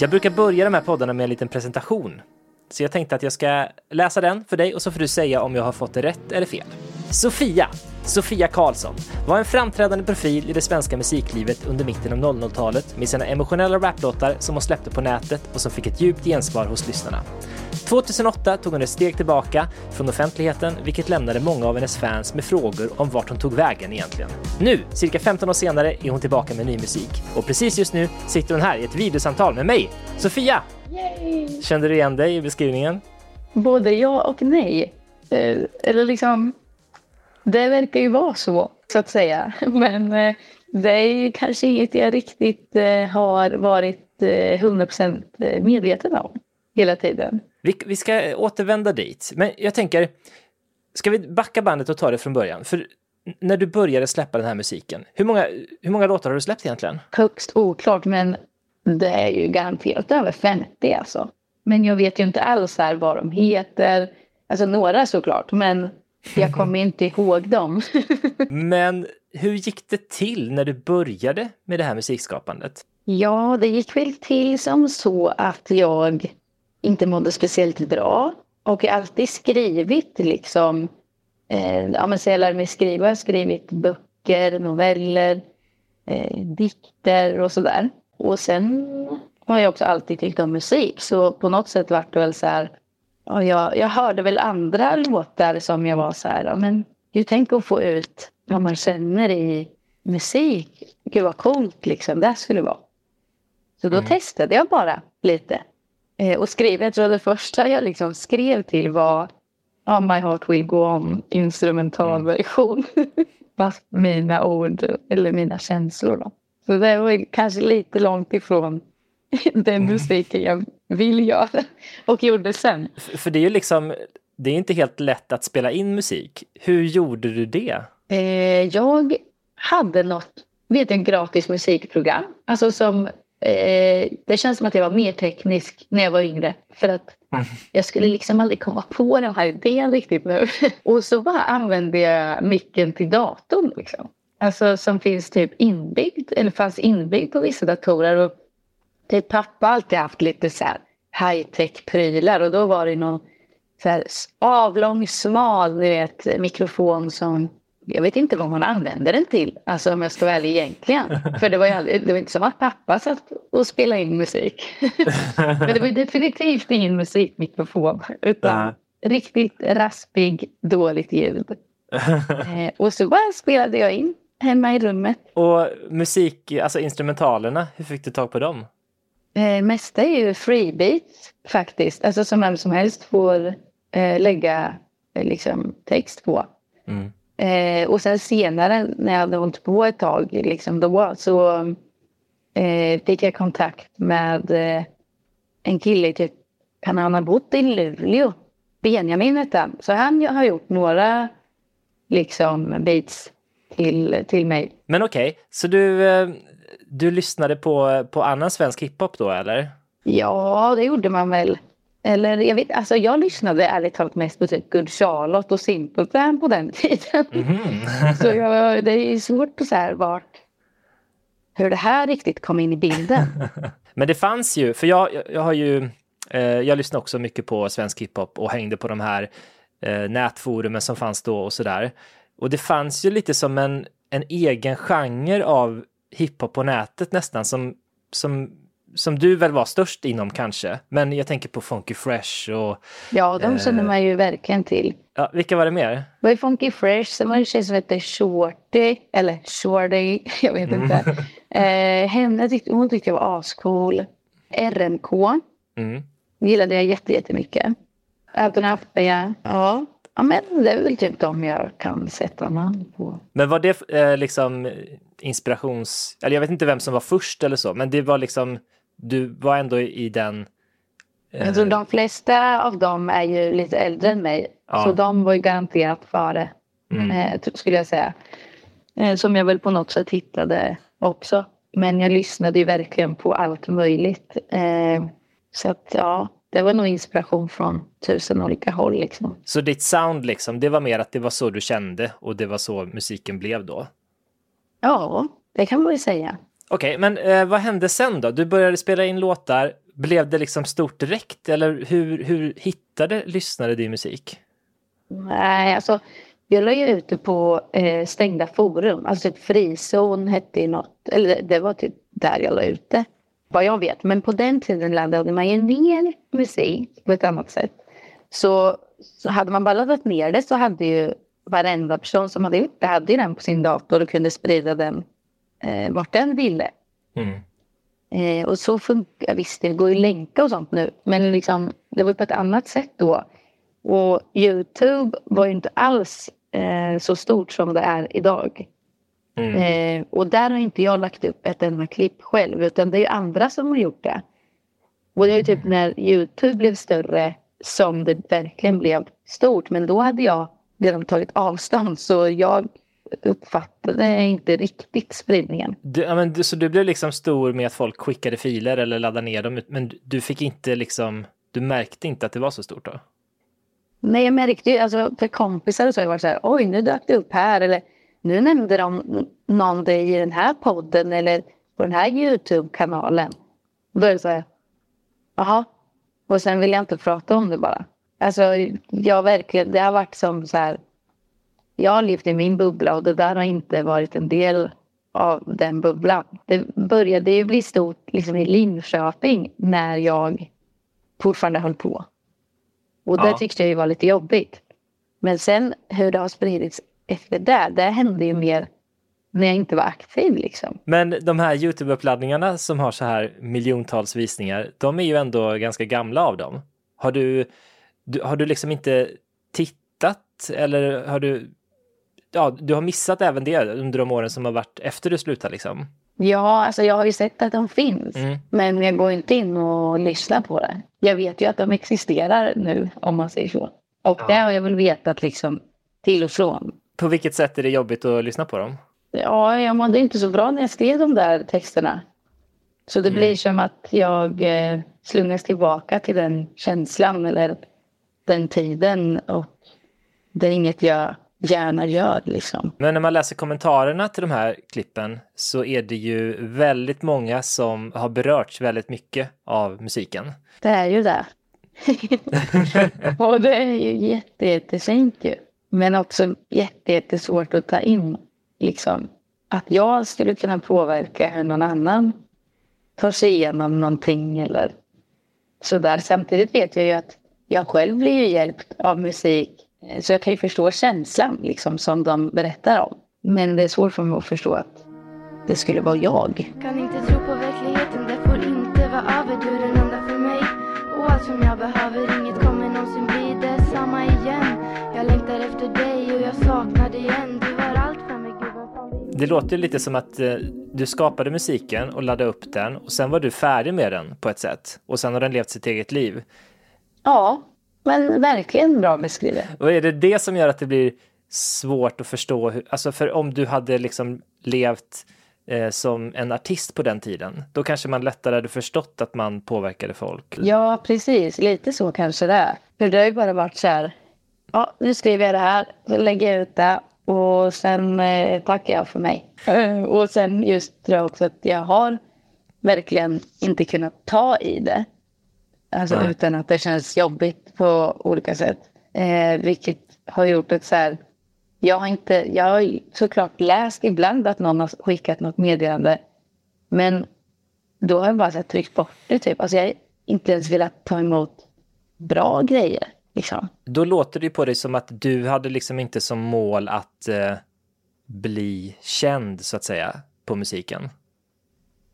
Jag brukar börja de här poddarna med en liten presentation. Så jag tänkte att jag ska läsa den för dig och så får du säga om jag har fått det rätt eller fel. Sofia, Sofia Karlsson, var en framträdande profil i det svenska musiklivet under mitten av 00-talet med sina emotionella raplåtar som hon släppte på nätet och som fick ett djupt gensvar hos lyssnarna. 2008 tog hon ett steg tillbaka från offentligheten, vilket lämnade många av hennes fans med frågor om vart hon tog vägen egentligen. Nu, cirka 15 år senare, är hon tillbaka med ny musik. Och precis just nu sitter hon här i ett videosamtal med mig, Sofia! Yay! Kände du igen dig i beskrivningen? Både ja och nej. Eh, eller liksom, det verkar ju vara så, så att säga. Men eh, det är kanske inget jag riktigt eh, har varit eh, 100% medveten om hela tiden. Vi, vi ska återvända dit, men jag tänker, ska vi backa bandet och ta det från början? För när du började släppa den här musiken, hur många, hur många låtar har du släppt egentligen? Högst oklart, men det är ju garanterat över 50 alltså. Men jag vet ju inte alls här vad de heter. Alltså några såklart, men jag kommer inte ihåg dem. Men hur gick det till när du började med det här musikskapandet? Ja, det gick väl till som så att jag inte mådde speciellt bra. Och jag har alltid skrivit liksom, eh, ja men sen jag lärde mig skriva, jag har skrivit böcker, noveller, eh, dikter och sådär. Och sen har jag också alltid tyckt om musik, så på något sätt vart det väl så här, ja, jag, jag hörde väl andra låtar som jag var så här, ja, men ju tänk att få ut vad man känner i musik. Gud vad coolt liksom det skulle vara. Så då testade jag bara lite. Eh, och skrev, jag tror det första jag liksom skrev till var oh, My Heart Will Go On instrumentalversion. Fast mina ord eller mina känslor då. Så det var kanske lite långt ifrån den musiken jag vill göra och gjorde sen. För det är ju liksom, det är inte helt lätt att spela in musik. Hur gjorde du det? Eh, jag hade något, vet jag, gratis musikprogram. Alltså som, eh, det känns som att jag var mer teknisk när jag var yngre. För att jag skulle liksom aldrig komma på den här idén riktigt nu. Och så bara använde jag micken till datorn liksom. Alltså som finns typ inbyggd, eller fanns inbyggd på vissa datorer. Och typ pappa har alltid haft lite så här high-tech prylar och då var det någon så här avlång, smal ni vet, mikrofon som jag vet inte vad man använde den till, alltså om jag ska vara ärlig egentligen. För det var, aldrig, det var inte som att pappa satt och spelade in musik. Men det var definitivt ingen musikmikrofon, utan riktigt raspig, dåligt ljud. Eh, och så bara spelade jag in hemma i rummet. Och musik, alltså instrumentalerna, hur fick du tag på dem? Eh, mesta är ju freebeats faktiskt, alltså som vem som helst får eh, lägga eh, liksom, text på. Mm. Eh, och sen senare när jag hade hållit på ett tag liksom då så eh, fick jag kontakt med eh, en kille, typ, han har bott i Luleå, Benjamin hette han. Så han har gjort några liksom beats till, till mig. Men okej, så du, eh, du lyssnade på, på annan svensk hiphop då eller? Ja, det gjorde man väl. Eller jag vet, alltså jag lyssnade ärligt talat mest på typ Good Charlotte och Simple Plan på den tiden. så jag, det är svårt att säga vart, hur det här riktigt kom in i bilden. Men det fanns ju, för jag, jag, jag har ju, eh, jag lyssnade också mycket på svensk hiphop och hängde på de här eh, nätforumen som fanns då och sådär. Och det fanns ju lite som en, en egen genre av hiphop på nätet nästan som, som som du väl var störst inom kanske. Men jag tänker på Funky Fresh och... Ja, de känner man ju verkligen till. Ja, vilka var det mer? Det var ju Funky Fresh, sen var det en tjej som hette Shorty, eller Shorty, jag vet inte. eh, henne tyckte, hon tyckte jag var ascool. RMK mm. gillade jag jättemycket. Även Appeja. Ja. ja, men det är väl typ de jag kan sätta namn på. Men var det eh, liksom inspirations... Eller jag vet inte vem som var först eller så, men det var liksom... Du var ändå i den... Eh... Jag tror de flesta av dem är ju lite äldre än mig. Ja. Så de var ju garanterat före, mm. eh, skulle jag säga. Eh, som jag väl på något sätt hittade också. Men jag lyssnade ju verkligen på allt möjligt. Eh, så att ja, det var nog inspiration från tusen olika håll. Liksom. Så ditt sound, liksom, det var mer att det var så du kände och det var så musiken blev då? Ja, det kan man väl säga. Okej, okay, men eh, vad hände sen då? Du började spela in låtar. Blev det liksom stort direkt eller hur, hur hittade lyssnare din musik? Nej, alltså jag la ju ut det på eh, stängda forum. Alltså typ frizon hette ju något. Eller det var typ där jag la ut det. Vad jag vet. Men på den tiden laddade man ju ner musik på ett annat sätt. Så, så hade man bara laddat ner det så hade ju varenda person som hade gjort det hade ju den på sin dator och kunde sprida den eh, vart den ville. Mm. Eh, och så funkar, visst det går ju länka och sånt nu, men liksom, det var på ett annat sätt då. Och Youtube var ju inte alls eh, så stort som det är idag. Mm. Eh, och där har inte jag lagt upp ett enda klipp själv, utan det är ju andra som har gjort det. Och det är ju typ när Youtube blev större som det verkligen blev stort, men då hade jag redan tagit avstånd, så jag uppfattade inte riktigt spridningen. Du, ja, men, så du blev liksom stor med att folk skickade filer eller laddade ner dem, men du fick inte liksom, du märkte inte att det var så stort då? Nej, jag märkte ju, alltså för kompisar så har jag varit så här, oj nu dök det upp här eller nu nämnde de någon dig i den här podden eller på den här Youtube-kanalen. Då är det så här, jaha, och sen vill jag inte prata om det bara. Alltså, jag verkligen, det har varit som så här, jag har levt i min bubbla och det där har inte varit en del av den bubblan. Det började ju bli stort liksom i Linköping när jag fortfarande höll på. Och det tyckte jag ju var lite jobbigt. Men sen hur det har spridits efter det, det hände ju mer när jag inte var aktiv liksom. Men de här Youtube-uppladdningarna som har så här miljontals visningar, de är ju ändå ganska gamla av dem. Har du, du har du liksom inte tittat eller har du, ja, du har missat även det under de åren som har varit efter du slutade liksom? Ja, alltså jag har ju sett att de finns. Mm. Men jag går inte in och lyssnar på det. Jag vet ju att de existerar nu, om man säger så. Och ja. det har jag väl vetat liksom till och från. På vilket sätt är det jobbigt att lyssna på dem? Ja, jag mådde inte så bra när jag skrev de där texterna. Så det mm. blir som att jag eh, slungas tillbaka till den känslan eller den tiden. Och det är inget jag gärna gör. Liksom. Men när man läser kommentarerna till de här klippen så är det ju väldigt många som har berörts väldigt mycket av musiken. Det är ju det. och det är ju jätte, jättefint ju. Men också jätte, jättesvårt att ta in. Liksom, att jag skulle kunna påverka hur någon annan tar sig igenom någonting eller sådär. Samtidigt vet jag ju att jag själv blir ju hjälpt av musik så jag kan ju förstå känslan liksom, som de berättar om. Men det är svårt för mig att förstå att det skulle vara jag. Kan inte tro på verkligheten, det får inte vara över. Du är den enda för mig. Och allt som jag behöver, inget kommer någonsin bli detsamma igen. Jag längtar efter dig och jag saknar dig igen. Du var allt för mig, Gud vad fan Det låter lite som att eh, du skapade musiken och laddade upp den och sen var du färdig med den på ett sätt. Och sen har den levt sitt eget liv. Ja, men verkligen bra beskrivet. Och är det det som gör att det blir svårt att förstå? Hur, alltså för om du hade liksom levt eh, som en artist på den tiden, då kanske man lättare hade förstått att man påverkade folk. Ja, precis. Lite så kanske det är. För det har ju bara varit så här, ja, nu skriver jag det här, så lägger jag ut det och sen eh, tackar jag för mig. Och sen just tror jag också att jag har verkligen inte kunnat ta i det. Alltså Nej. utan att det känns jobbigt på olika sätt. Eh, vilket har gjort att så här, jag har inte, jag har såklart läst ibland att någon har skickat något meddelande. Men då har jag bara så här, tryckt bort det typ. Alltså jag har inte ens velat ta emot bra grejer. Liksom. Då låter det på dig som att du hade liksom inte som mål att eh, bli känd så att säga på musiken.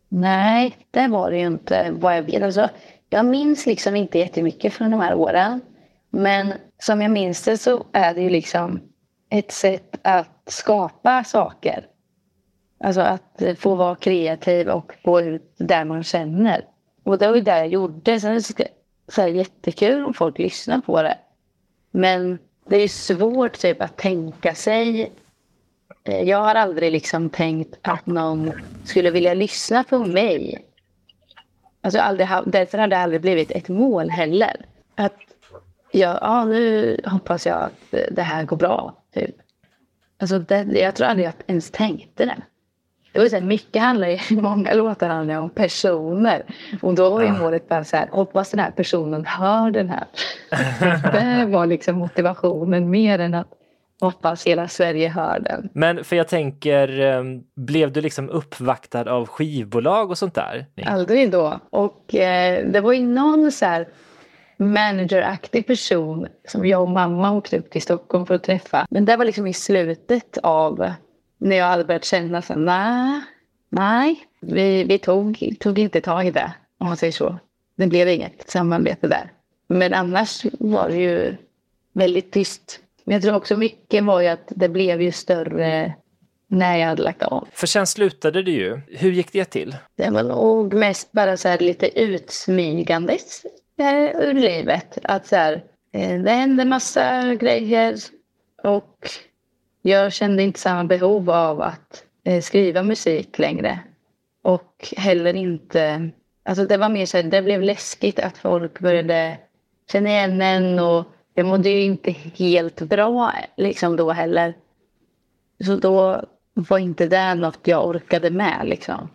Nej, det var det ju inte vad jag vet. Alltså, jag minns liksom inte jättemycket från de här åren. Men som jag minns det så är det ju liksom ett sätt att skapa saker. Alltså att få vara kreativ och gå ut där man känner. Och det var ju det jag gjorde. Sen är det så här jättekul om folk lyssnar på det. Men det är svårt typ att tänka sig. Eh, jag har aldrig liksom tänkt att någon skulle vilja lyssna på mig. Alltså aldrig, därför har det aldrig blivit ett mål heller. Att jag, ja, nu hoppas jag att det här går bra. Typ. Alltså det, jag tror aldrig jag ens tänkte det. Det var så här, mycket handlar ju, många låtar handlar om personer. Och då var ju målet bara så här, hoppas den här personen hör den här. det var liksom motivationen mer än att hoppas hela Sverige hör den. Men för jag tänker, ehm, blev du liksom uppvaktad av skivbolag och sånt där? Aldrig då. Och eh, det var ju någon så här manageraktig person som jag och mamma åkte upp till Stockholm för att träffa. Men det var liksom i slutet av när jag hade börjat känna så nej, nej, vi, vi tog, tog inte tag i det, om man säger så. Det blev inget samarbete där. Men annars var det ju väldigt tyst. Men jag tror också mycket var ju att det blev ju större när jag hade lagt av. För sen slutade du ju. Hur gick det till? Det var nog mest bara så här lite utsmygandes ur livet. Att så här, eh, det hände massa grejer och jag kände inte samma behov av att eh, skriva musik längre. Och heller inte... Alltså det var mer så här, det blev läskigt att folk började känna igen en och jag mådde ju inte helt bra liksom då heller. Så då var inte det något jag orkade med liksom.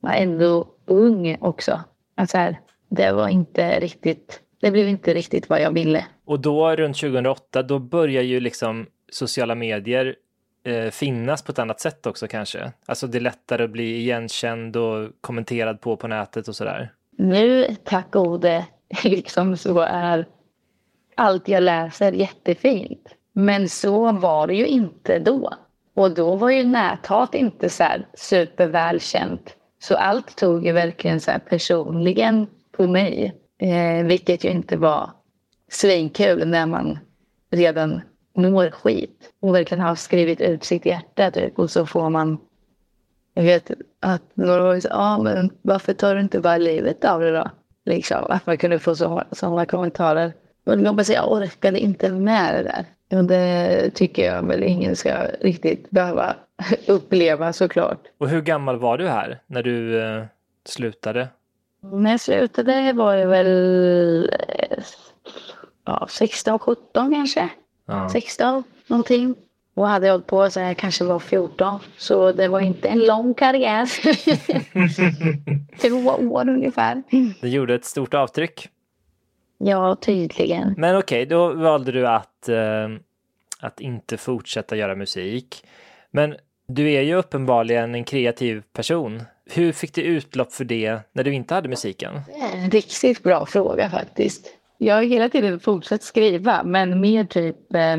Jag var ändå ung också. Alltså här, det var inte riktigt, det blev inte riktigt vad jag ville. Och då runt 2008, då börjar ju liksom sociala medier eh, finnas på ett annat sätt också kanske? Alltså det är lättare att bli igenkänd och kommenterad på på nätet och sådär. Nu, tack gode, liksom så är allt jag läser jättefint. Men så var det ju inte då. Och då var ju näthat inte så här supervälkänt. Så allt tog ju verkligen så här personligen på mig. Eh, vilket ju inte var svinkul när man redan mår skit och verkligen har skrivit ut sitt hjärta typ. Och så får man, jag vet att några var så, ah, men varför tar du inte bara livet av det då? Liksom, att man kunde få så, sådana kommentarer. Men jag bara säga, jag orkade inte med det där. Och det tycker jag väl ingen ska riktigt behöva uppleva såklart. Och hur gammal var du här när du eh, slutade? När jag slutade var jag väl eh, ja, 16, 17 kanske. Ja. 16 någonting. Och hade jag hållit på så jag kanske var 14. Så det var inte en lång karriär. Två år ungefär. Det gjorde ett stort avtryck. Ja, tydligen. Men okej, okay, då valde du att, eh, att inte fortsätta göra musik. Men du är ju uppenbarligen en kreativ person. Hur fick du utlopp för det när du inte hade musiken? En riktigt bra fråga faktiskt. Jag har hela tiden fortsatt skriva, men mer typ eh,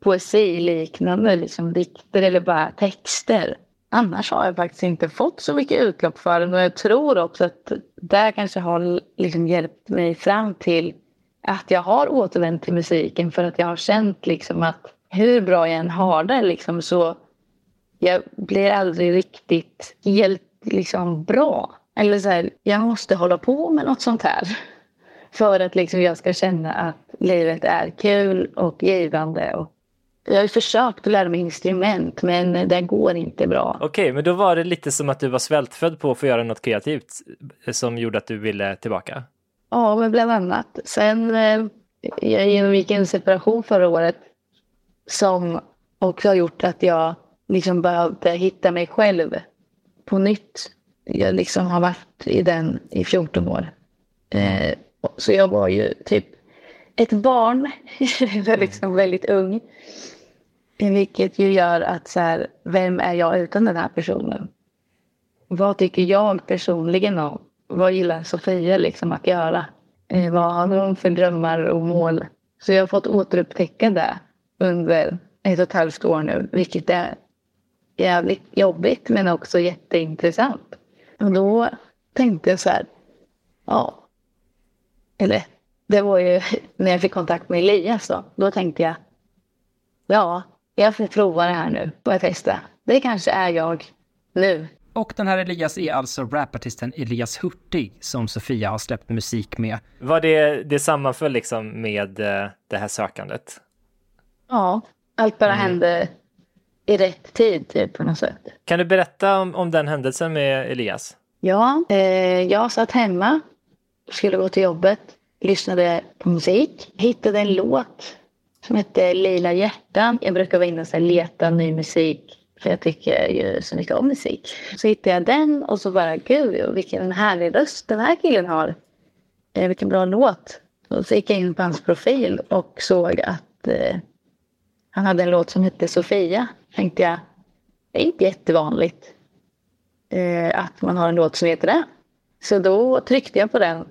poesi liknande, liksom dikter eller bara texter. Annars har jag faktiskt inte fått så mycket utlopp för den och jag tror också att det kanske har liksom hjälpt mig fram till att jag har återvänt till musiken för att jag har känt liksom att hur bra jag än har det liksom så jag blir aldrig riktigt helt liksom bra. Eller så här, jag måste hålla på med något sånt här. För att liksom jag ska känna att livet är kul och givande. Och jag har försökt att lära mig instrument men det går inte bra. Okej, okay, men då var det lite som att du var svältfödd på att få göra något kreativt som gjorde att du ville tillbaka? Ja, men bland annat. Sen eh, jag genomgick en separation förra året som också har gjort att jag liksom behövde hitta mig själv på nytt. Jag liksom har varit i den i 14 år. Eh, så jag var ju typ ett barn, liksom väldigt ung. Vilket ju gör att så här, vem är jag utan den här personen? vad tycker jag personligen om? Vad gillar Sofia liksom att göra? Eh, vad har hon för drömmar och mål? Så jag har fått återupptäcka det under ett och ett halvt år nu, vilket är jävligt jobbigt men också jätteintressant. Och då tänkte jag så här, ja, eller det var ju när jag fick kontakt med Elias då, då tänkte jag, ja, jag får prova det här nu, får jag testa. Det kanske är jag nu. Och den här Elias är alltså rapartisten Elias Hurtig som Sofia har släppt musik med. Var det, det sammanföll liksom med eh, det här sökandet? Ja, allt bara mm. hände i rätt tid typ på något sätt. Kan du berätta om, om den händelsen med Elias? Ja, eh, jag satt hemma, skulle gå till jobbet, lyssnade på musik, hittade en låt som hette Lila hjärtan. Jag brukar vara inne och leta ny musik för jag tycker ju så mycket om musik. Så hittade jag den och så bara, gud vilken härlig röst den här killen har. Eh, vilken bra låt. Och så gick jag in på hans profil och såg att eh, han hade en låt som hette Sofia. Tänkte jag, det är inte jättevanligt eh, att man har en låt som heter det. Så då tryckte jag på den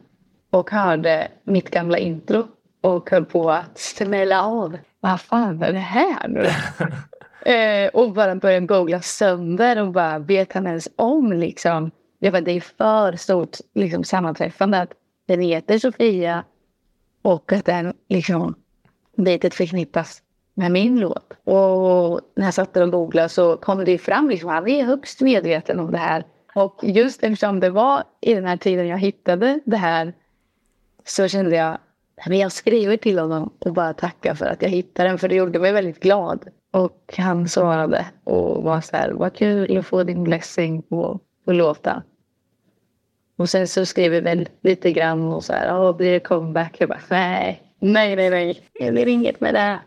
och hörde mitt gamla intro och höll på att smälla av. Vad fan är det här nu? eh, och bara började googla sönder och bara vet han ens om liksom. Det, var, det är för stort liksom, sammanträffande att den heter Sofia och att den liksom bitet förknippas med min låt. Och när jag satt där och googlade så kom det fram liksom, han är högst medveten om det här. Och just eftersom det var i den här tiden jag hittade det här så kände jag men jag skriver till honom och bara tackar för att jag hittade den för det gjorde mig väldigt glad. Och han svarade och var så här, vad kul att få din blessing på, på låten. Och sen så skrev vi väl lite grann och så här, oh, blir det comeback? Jag bara, nej, nej, nej, nej, det blir inget med det.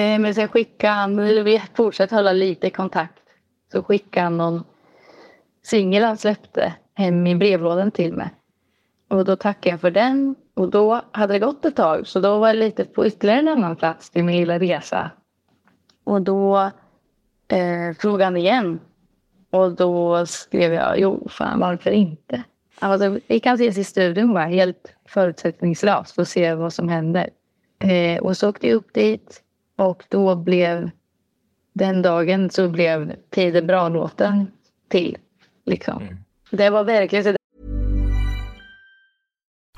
Eh, men sen skickade han, vi fortsatte hålla lite kontakt. Så skickade han någon singel han släppte hem i brevlådan till mig. Och då tackade jag för den. Och då hade det gått ett tag så då var jag lite på ytterligare en annan plats i min lilla resa. Och då eh, frågade han igen. Och då skrev jag, jo fan varför inte? Alltså, vi kan ses i studion bara helt förutsättningslöst och se vad som händer. Eh, och så åkte jag upp dit och då blev den dagen så blev Tiden bra-låten till. Liksom. Mm. Det var verkligen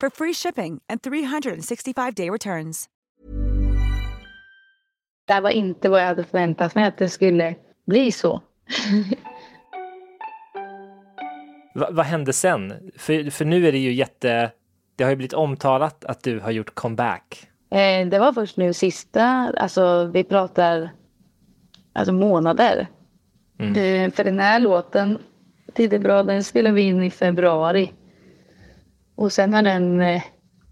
for free shipping and 365-day returns. Det var inte vad jag hade förväntat mig att det skulle bli så. Va, vad hände sen? För, för nu är det ju jätte... Det har ju blivit omtalat att du har gjort comeback. Eh, det var först nu sista, alltså vi pratar alltså månader. Mm. Eh, för den här låten, Tidigt bra, den spelade vi in i februari. Och sen har den eh,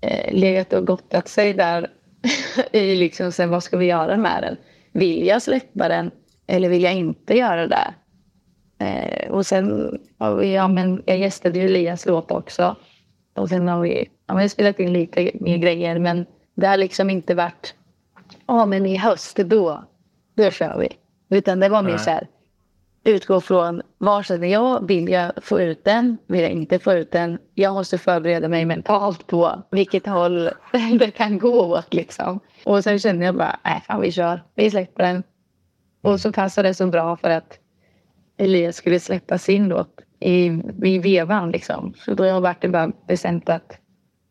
eh legat och gottat sig där i liksom, sen vad ska vi göra med den? Vill jag släppa den eller vill jag inte göra det? Eh, och sen har vi, ja men jag gästade ju Elias låt också. Och sen har vi, ja, har spelat in lite mer grejer men det har liksom inte varit, ja men i höst då, då kör vi. Utan det var mer så här, utgå från var känner jag, vill jag få ut den, vill jag inte få ut den. Jag måste förbereda mig mentalt på vilket håll det kan gå åt liksom. Och sen kände jag bara, nej fan vi kör, vi släpper den. Och så passade det så bra för att Elias skulle släppa sin låt i, i vevan liksom. Så då har varit det bara bestämt att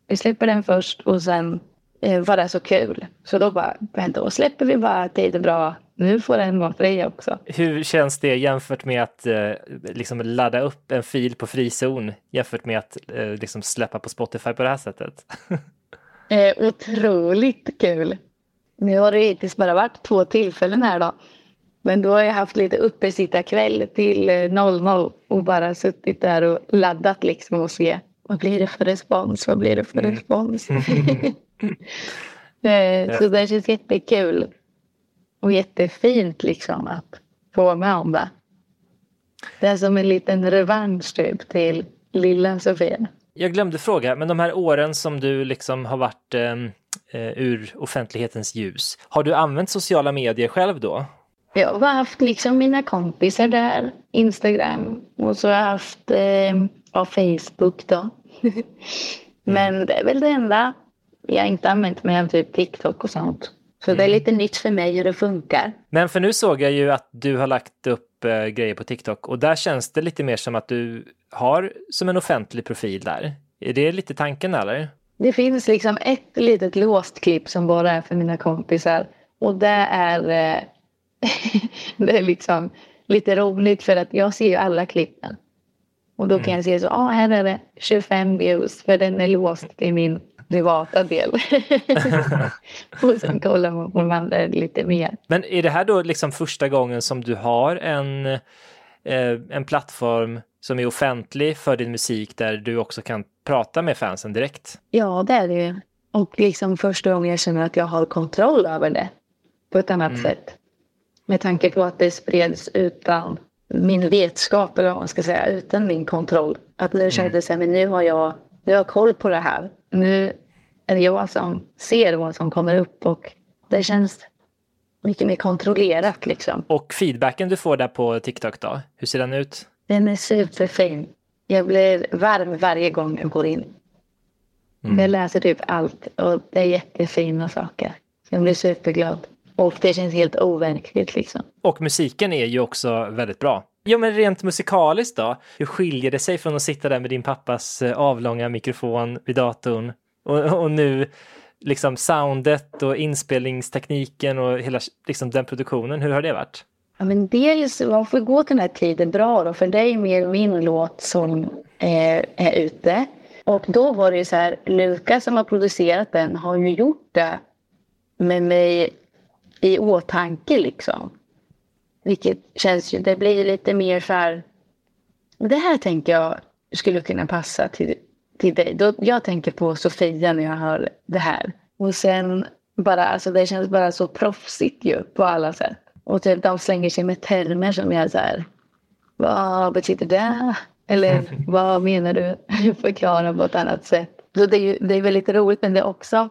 vi släpper den först och sen eh, var det så kul. Så då bara, då släpper vi bara Tid är bra. Nu får den vara fri också. Hur känns det jämfört med att eh, liksom ladda upp en fil på frizon jämfört med att eh, liksom släppa på Spotify på det här sättet? eh, otroligt kul. Nu har det hittills bara varit två tillfällen här då. Men då har jag haft lite uppesittarkväll till 00 eh, och bara suttit där och laddat liksom och se vad blir det för respons? Vad blir det för mm. respons? Eh, så det känns jättekul. Och jättefint liksom att få vara med om det. Det är som en liten revansch typ till lilla Sofia. Jag glömde fråga, men de här åren som du liksom har varit ehm, eh, ur offentlighetens ljus, har du använt sociala medier själv då? Jag har haft liksom mina kompisar där, Instagram och så har jag haft eh, Facebook då. Men det är väl det enda. Jag har inte använt mig av typ TikTok och sånt. Mm. det är mm. lite nytt för mig hur det funkar. Men för nu såg jag ju att du har lagt upp äh, grejer på TikTok och där känns det lite mer som att du har som en offentlig profil där. Är det lite tanken eller? Det finns liksom ett litet låst klipp som bara är för mina kompisar och det är, äh, det är liksom lite roligt för att jag ser ju alla klippen. Och då kan mm. jag se så, ja ah, här är det 25 views för den är låst i min privata del. och sen kollar man på de andra lite mer. Men är det här då liksom första gången som du har en, eh, en plattform som är offentlig för din musik där du också kan prata med fansen direkt? Ja, det är det ju. Och liksom första gången jag känner att jag har kontroll över det på ett annat mm. sätt. Med tanke på att det spreds utan min vetskap, eller vad man ska säga, utan min kontroll. Att nu kände jag men nu har jag, nu har jag koll på det här. Nu är det jag som ser vad som kommer upp och det känns mycket mer kontrollerat liksom. Och feedbacken du får där på TikTok då, hur ser den ut? Den är superfin. Jag blir varm varje gång jag går in. Mm. Jag läser typ allt och det är jättefina saker. Jag blir superglad. Och det känns helt overkligt liksom. Och musiken är ju också väldigt bra. Ja, men rent musikaliskt då? Hur skiljer det sig från att sitta där med din pappas eh, avlånga mikrofon vid datorn och, och nu liksom soundet och inspelningstekniken och hela liksom den produktionen, hur har det varit? Ja, men det är ju så, man får gå till den här tiden bra då, för det är mer min låt som är, är ute. Och då var det ju så här, Lukas som har producerat den har ju gjort det med mig i åtanke liksom. Vilket känns ju, det blir lite mer så här, det här tänker jag skulle kunna passa till, till dig. Då, jag tänker på Sofia när jag hör det här. Och sen bara, alltså det känns bara så proffsigt ju på alla sätt. Och typ de slänger sig med termer som jag så här, vad betyder det? Eller vad menar du? Förklara på ett annat sätt. Så det är ju det är väldigt roligt men det är också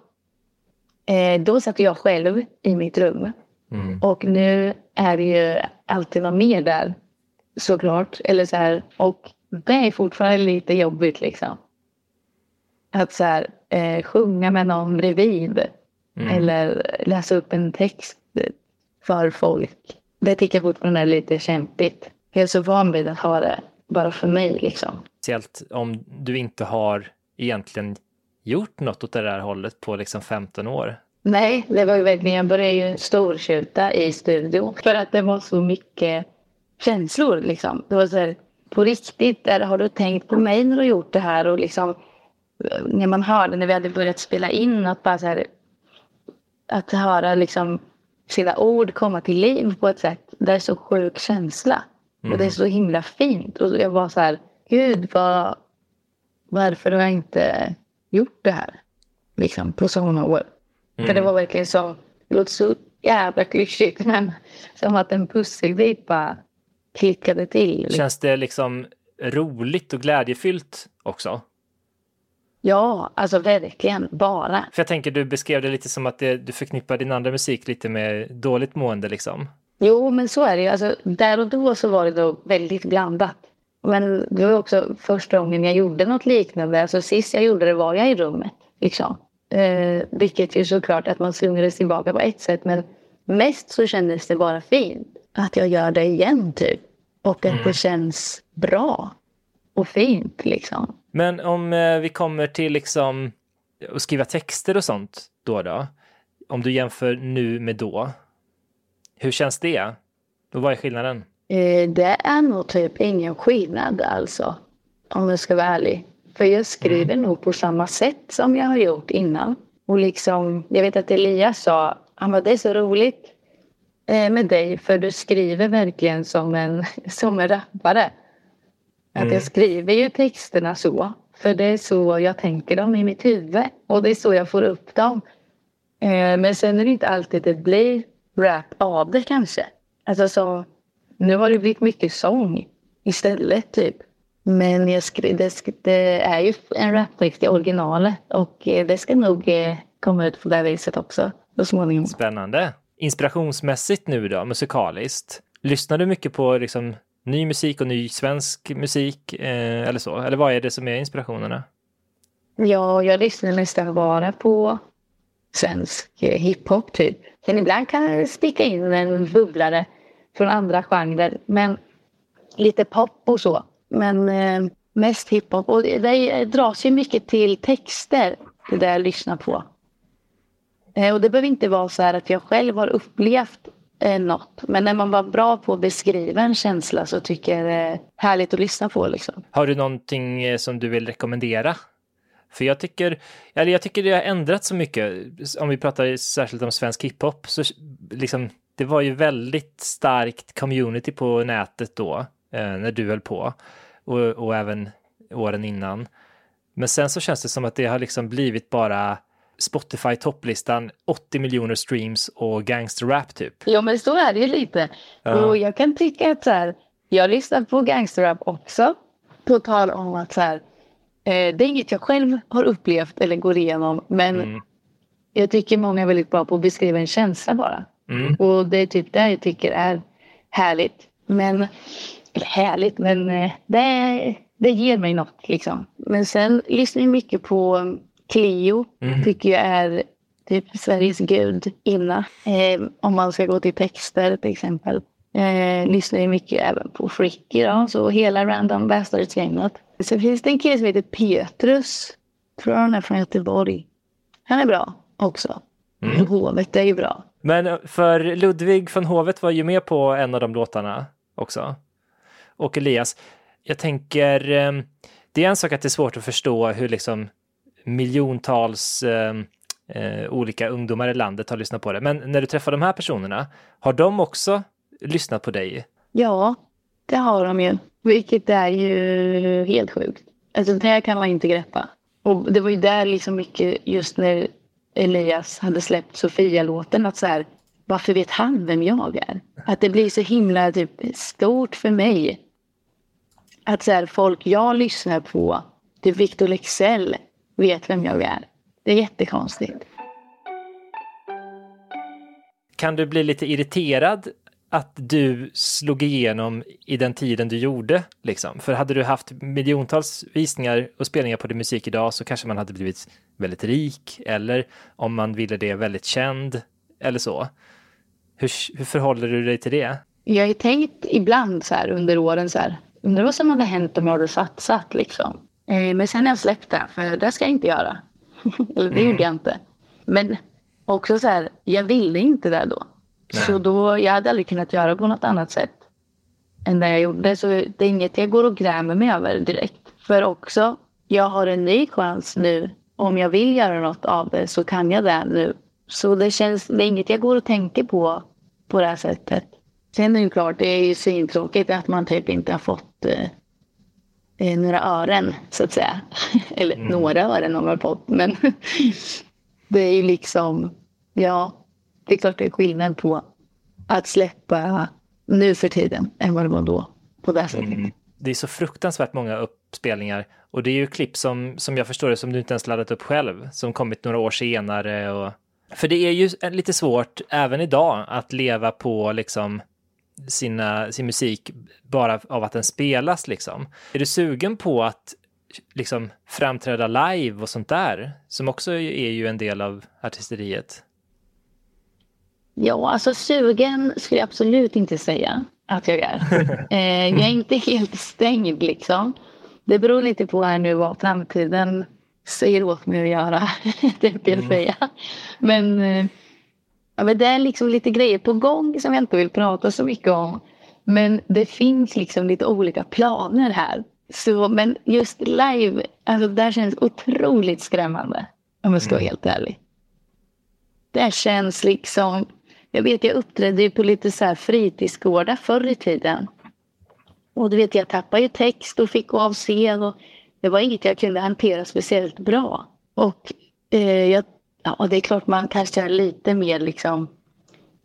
Eh, då satt jag själv i mitt rum. Mm. Och nu är det ju alltid någon mer där. Såklart. Eller så här, och det är fortfarande lite jobbigt liksom. Att så här, eh, sjunga med någon bredvid. Mm. Eller läsa upp en text för folk. Det tycker jag fortfarande är lite kämpigt. Jag är så van vid att ha det bara för mig liksom. Speciellt om du inte har egentligen gjort något åt det där hållet på liksom 15 år? Nej, det var ju verkligen, jag började ju storskjuta i studion för att det var så mycket känslor liksom. Det var så här, på riktigt, där har du tänkt på mig när du gjort det här och liksom när man hörde när vi hade börjat spela in att bara så här, att höra liksom sina ord komma till liv på ett sätt. Det är så sjuk känsla. Mm. Och det är så himla fint. Och jag var så här, gud vad, varför har jag inte gjort det här. Liksom på så många år. Mm. För det var verkligen så, det låter så jävla klyschigt men som att en pusselbit bara klickade till. Känns det liksom roligt och glädjefyllt också? Ja, alltså verkligen bara. För jag tänker du beskrev det lite som att det, du förknippar din andra musik lite med dåligt mående liksom. Jo, men så är det ju. Alltså, där och då så var det då väldigt blandat. Men det var också första gången jag gjorde något liknande. Alltså sist jag gjorde det var jag i rummet. Liksom. Eh, vilket ju såklart att man slungades tillbaka på ett sätt. Men mest så kändes det bara fint. Att jag gör det igen typ. Och att det mm. känns bra. och fint liksom. Men om eh, vi kommer till liksom att skriva texter och sånt då då? Om du jämför nu med då. Hur känns det? Och vad är skillnaden? Eh, det är nog typ ingen skillnad alltså. Om jag ska vara ärlig. För jag skriver nog på samma sätt som jag har gjort innan. Och liksom, jag vet att Elias sa, han bara, det är så roligt eh, med dig för du skriver verkligen som en, som en rappare. Att jag skriver ju texterna så. För det är så jag tänker dem i mitt huvud. Och det är så jag får upp dem. Eh, men sen är det inte alltid det blir rap av det kanske. Alltså så, nu har det blivit mycket sång istället typ. Men jag skri- det, det är ju en raptext i originalet och eh, det ska nog eh, komma ut på det viset också så småningom. Spännande. Inspirationsmässigt nu då, musikaliskt. Lyssnar du mycket på liksom ny musik och ny svensk musik eh, eller så? Eller vad är det som är inspirationerna? Ja, jag lyssnar nästan bara på svensk eh, hiphop typ. Sen ibland kan jag sticka in en bubblare från andra genrer. Men lite pop och så. Men eh, mest hiphop. Och det, det dras ju mycket till texter. Det där jag lyssnar på. Eh, och det behöver inte vara så här att jag själv har upplevt eh, något. Men när man var bra på att beskriva en känsla så tycker jag det är härligt att lyssna på liksom. Har du någonting eh, som du vill rekommendera? För jag tycker, eller jag tycker det har ändrats så mycket. Om vi pratar särskilt om svensk hiphop så liksom, det var ju väldigt starkt community på nätet då, eh, när du höll på. Och, och även åren innan. Men sen så känns det som att det har liksom blivit bara Spotify topplistan, 80 miljoner streams och gangsterrap typ. Ja men så är det ju lite. Ja. Och jag kan tycka att så här, jag lyssnar på gangsterrap också. På tal om att så här, eh, det är inget jag själv har upplevt eller går igenom. Men Mm. jag tycker många är väldigt bra på att beskriva en känsla bara. Mm. Och det är typ det jag tycker är härligt. Men, härligt, men eh, det, det ger mig något liksom. Men sen lyssnar jag mycket på um, Cleo. Mm. Tycker jag är typ Sveriges gudinna. Eh, om man ska gå till texter till exempel. Eh, lyssnar ju mycket även på Fricky då, så hela Random Bastards-gänget. Sen finns det en kille som heter Petrus. Tror han är från Göteborg. Han är bra också. Mm. Hovet är ju bra. Men eh, för Ludvig von Hovet var ju med på en av de låtarna också. Och Elias, jag tänker, ehm, det är en sak att det är svårt att förstå hur liksom miljontals ehm, eh, olika ungdomar i landet har lyssnat på det. Men när du träffar de här personerna, har de också lyssnat på dig? Ja, det har de ju. Vilket är ju helt sjukt. Alltså det kan man inte greppa. Och det var ju där liksom mycket just när Elias hade släppt Sofia-låten att så här, varför vet han vem jag är? Att det blir så himla typ stort för mig. Att så här, folk jag lyssnar på, typ Victor Lexell, vet vem jag är. Det är jättekonstigt. Kan du bli lite irriterad att du slog igenom i den tiden du gjorde? Liksom? För hade du haft miljontals visningar och spelningar på din musik idag så kanske man hade blivit väldigt rik eller om man ville det väldigt känd eller så. Hur, hur förhåller du dig till det? Jag har tänkt ibland så här under åren så här. Undrar vad som hade hänt om jag hade satsat liksom. Eh, men sen har jag släppt det, för det ska jag inte göra. Eller det gjorde jag inte. Men också så här, jag ville inte det då. Så då, jag hade aldrig kunnat göra på något annat sätt än det jag gjorde. Så det är inget jag går och grämer mig över direkt. För också, jag har en ny chans nu. Om jag vill göra något av det så kan jag det nu. Så det känns, det är inget jag går och tänker på på det här sättet. Sen är det ju klart, det är ju svintråkigt att man typ inte har fått eh, eh, några ören så att säga. Eller några ören har man fått. Men det är ju liksom, ja, det är klart det är skillnad på att släppa nu för tiden än vad det var då på det sättet. Det är så fruktansvärt många uppspelningar och det är ju klipp som, som jag förstår det som du inte ens laddat upp själv, som kommit några år senare och för det är ju lite svårt även idag att leva på liksom sina, sin musik bara av att den spelas liksom. Är du sugen på att liksom framträda live och sånt där som också är ju en del av artisteriet? Ja, alltså sugen skulle jag absolut inte säga att jag är. Eh, jag är inte helt stängd liksom. det beror lite på här nu vad framtiden säger åt mig att göra. det vill jag säga. Men, eh, ja, men det är liksom lite grejer på gång som jag inte vill prata så mycket om. Men det finns liksom lite olika planer här. Så, men just live, alltså det känns otroligt skrämmande. Om jag ska vara helt ärlig. Det känns liksom... Jag vet, jag uppträdde ju på lite så här fritidsgårdar förr i tiden. Och du vet, jag tappade ju text och fick gå av scen. Och det var inget jag kunde hantera speciellt bra. Och eh, jag, ja, det är klart man kanske är lite mer liksom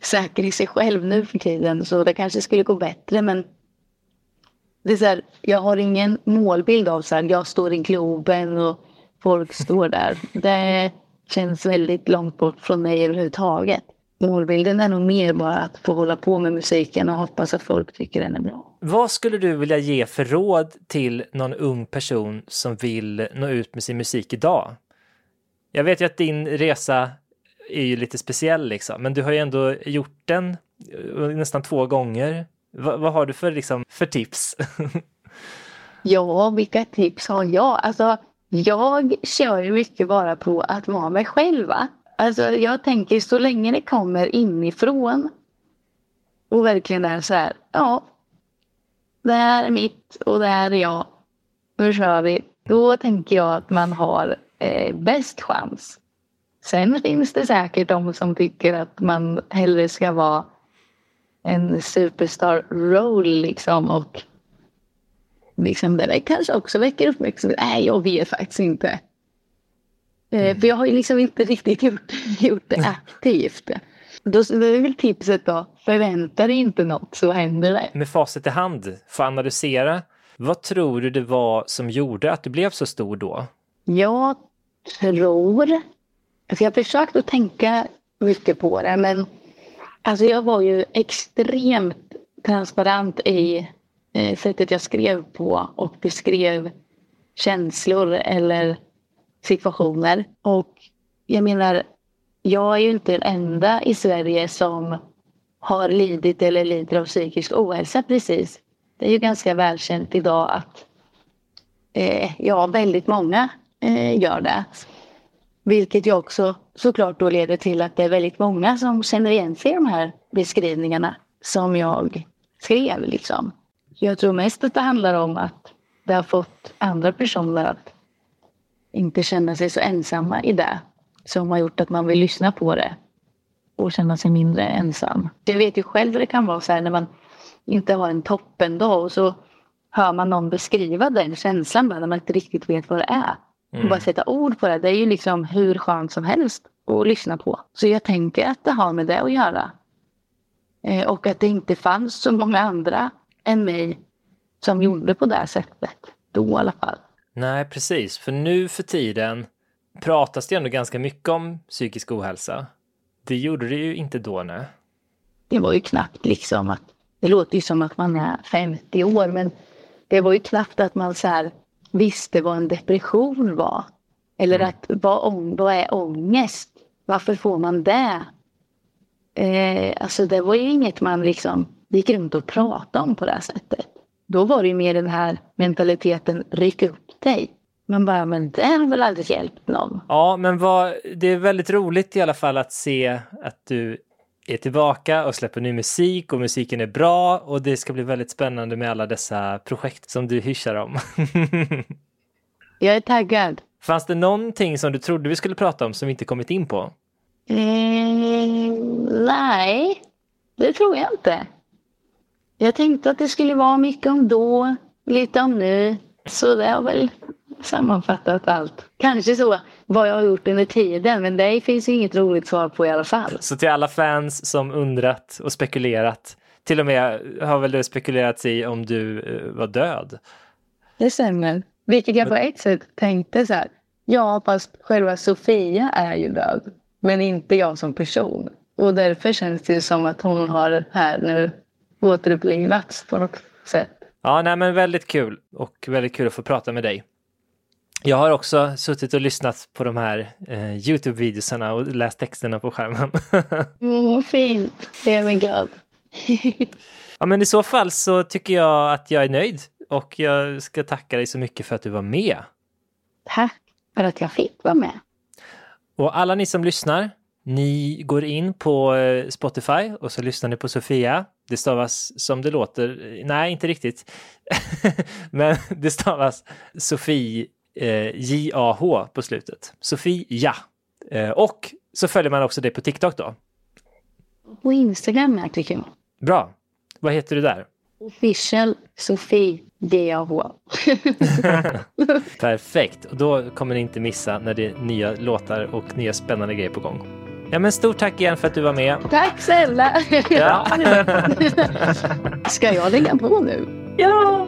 säker i sig själv nu för tiden. Så det kanske skulle gå bättre. Men det är så här, jag har ingen målbild av så här, jag står i Globen och folk står där. Det känns väldigt långt bort från mig överhuvudtaget. Målbilden är nog mer bara att få hålla på med musiken och hoppas att folk tycker den är bra. Vad skulle du vilja ge för råd till någon ung person som vill nå ut med sin musik idag? Jag vet ju att din resa är ju lite speciell liksom, men du har ju ändå gjort den eh, nästan två gånger. Va, vad har du för, liksom, för tips? ja, vilka tips har jag? Alltså, jag kör ju mycket bara på att vara mig själv. Va? Alltså, jag tänker så länge det kommer inifrån och verkligen är så här, ja, det här är mitt och det här är jag. Nu kör vi. Då tänker jag att man har eh, bäst chans. Sen finns det säkert de som tycker att man hellre ska vara en superstar roll liksom och liksom det kanske också väcker uppmärksamhet. Nej, jag vet faktiskt inte. Eh, mm. För jag har ju liksom inte riktigt gjort, gjort det aktivt. Då är väl tipset då, förvänta dig inte något så händer det. Med facit i hand, få analysera. Vad tror du det var som gjorde att du blev så stor då? Jag tror... Alltså jag har försökt att tänka mycket på det, men alltså jag var ju extremt transparent i eh, sättet jag skrev på och beskrev känslor eller situationer. Och jag menar, jag är ju inte den enda i Sverige som har lidit eller lider av psykisk ohälsa precis. Det är ju ganska välkänt idag att eh, ja, väldigt många eh, gör det. Vilket ju också såklart då leder till att det är väldigt många som känner igen sig i de här beskrivningarna som jag skrev. Liksom. Jag tror mest att det handlar om att det har fått andra personer att inte känna sig så ensamma i det som har gjort att man vill lyssna på det och känna sig mindre ensam. Jag vet ju själv hur det kan vara så här när man inte har en toppendag och så hör man någon beskriva den känslan bara när man inte riktigt vet vad det är. Mm. Bara sätta ord på det, det är ju liksom hur skönt som helst att lyssna på. Så jag tänker att det har med det att göra. Eh, och att det inte fanns så många andra än mig som gjorde på det sättet. Då i alla fall. Nej, precis. För nu för tiden pratas det ändå ganska mycket om psykisk ohälsa. Det gjorde det ju inte då, nej. Det var ju knappt liksom att, det låter ju som att man är 50 år, men det var ju knappt att man så här visste vad en depression var. Eller mm. att vad, vad är ångest? Varför får man det? Eh, alltså det var ju inget man liksom gick runt och pratade om på det här sättet. Då var det ju mer den här mentaliteten, ryck upp dig. Man bara, men det har väl aldrig hjälpt någon. Ja, men vad, det är väldigt roligt i alla fall att se att du är tillbaka och släpper ny musik och musiken är bra och det ska bli väldigt spännande med alla dessa projekt som du hyschar om. Jag är taggad. Fanns det någonting som du trodde vi skulle prata om som vi inte kommit in på? Mm, nej, det tror jag inte. Jag tänkte att det skulle vara mycket om då, lite om nu. Så det har väl sammanfattat allt. Kanske så vad jag har gjort under tiden, men det finns inget roligt svar på i alla fall. Så till alla fans som undrat och spekulerat, till och med har väl det spekulerats i om du uh, var död? Det stämmer. Vilket jag på ett sätt tänkte så här, ja fast själva Sofia är ju död, men inte jag som person. Och därför känns det som att hon har här nu återupplivats på något sätt. Ja, nej men väldigt kul och väldigt kul att få prata med dig. Jag har också suttit och lyssnat på de här eh, Youtube-videosarna och läst texterna på skärmen. mm, fint, det är mig glad. ja, men i så fall så tycker jag att jag är nöjd och jag ska tacka dig så mycket för att du var med. Tack för att jag fick vara med. Och alla ni som lyssnar, ni går in på eh, Spotify och så lyssnar ni på Sofia. Det stavas som det låter. Nej, inte riktigt. Men det stavas Sofie eh, J-A-H på slutet. Sofie Ja. Eh, och så följer man också det på TikTok då. På Instagram är jag Bra. Vad heter du där? Official Sofie DAH. Perfekt. Och då kommer ni inte missa när det är nya låtar och nya spännande grejer på gång. Ja, men stort tack igen för att du var med. Tack snälla! Ja. Ska jag lägga på nu? Ja!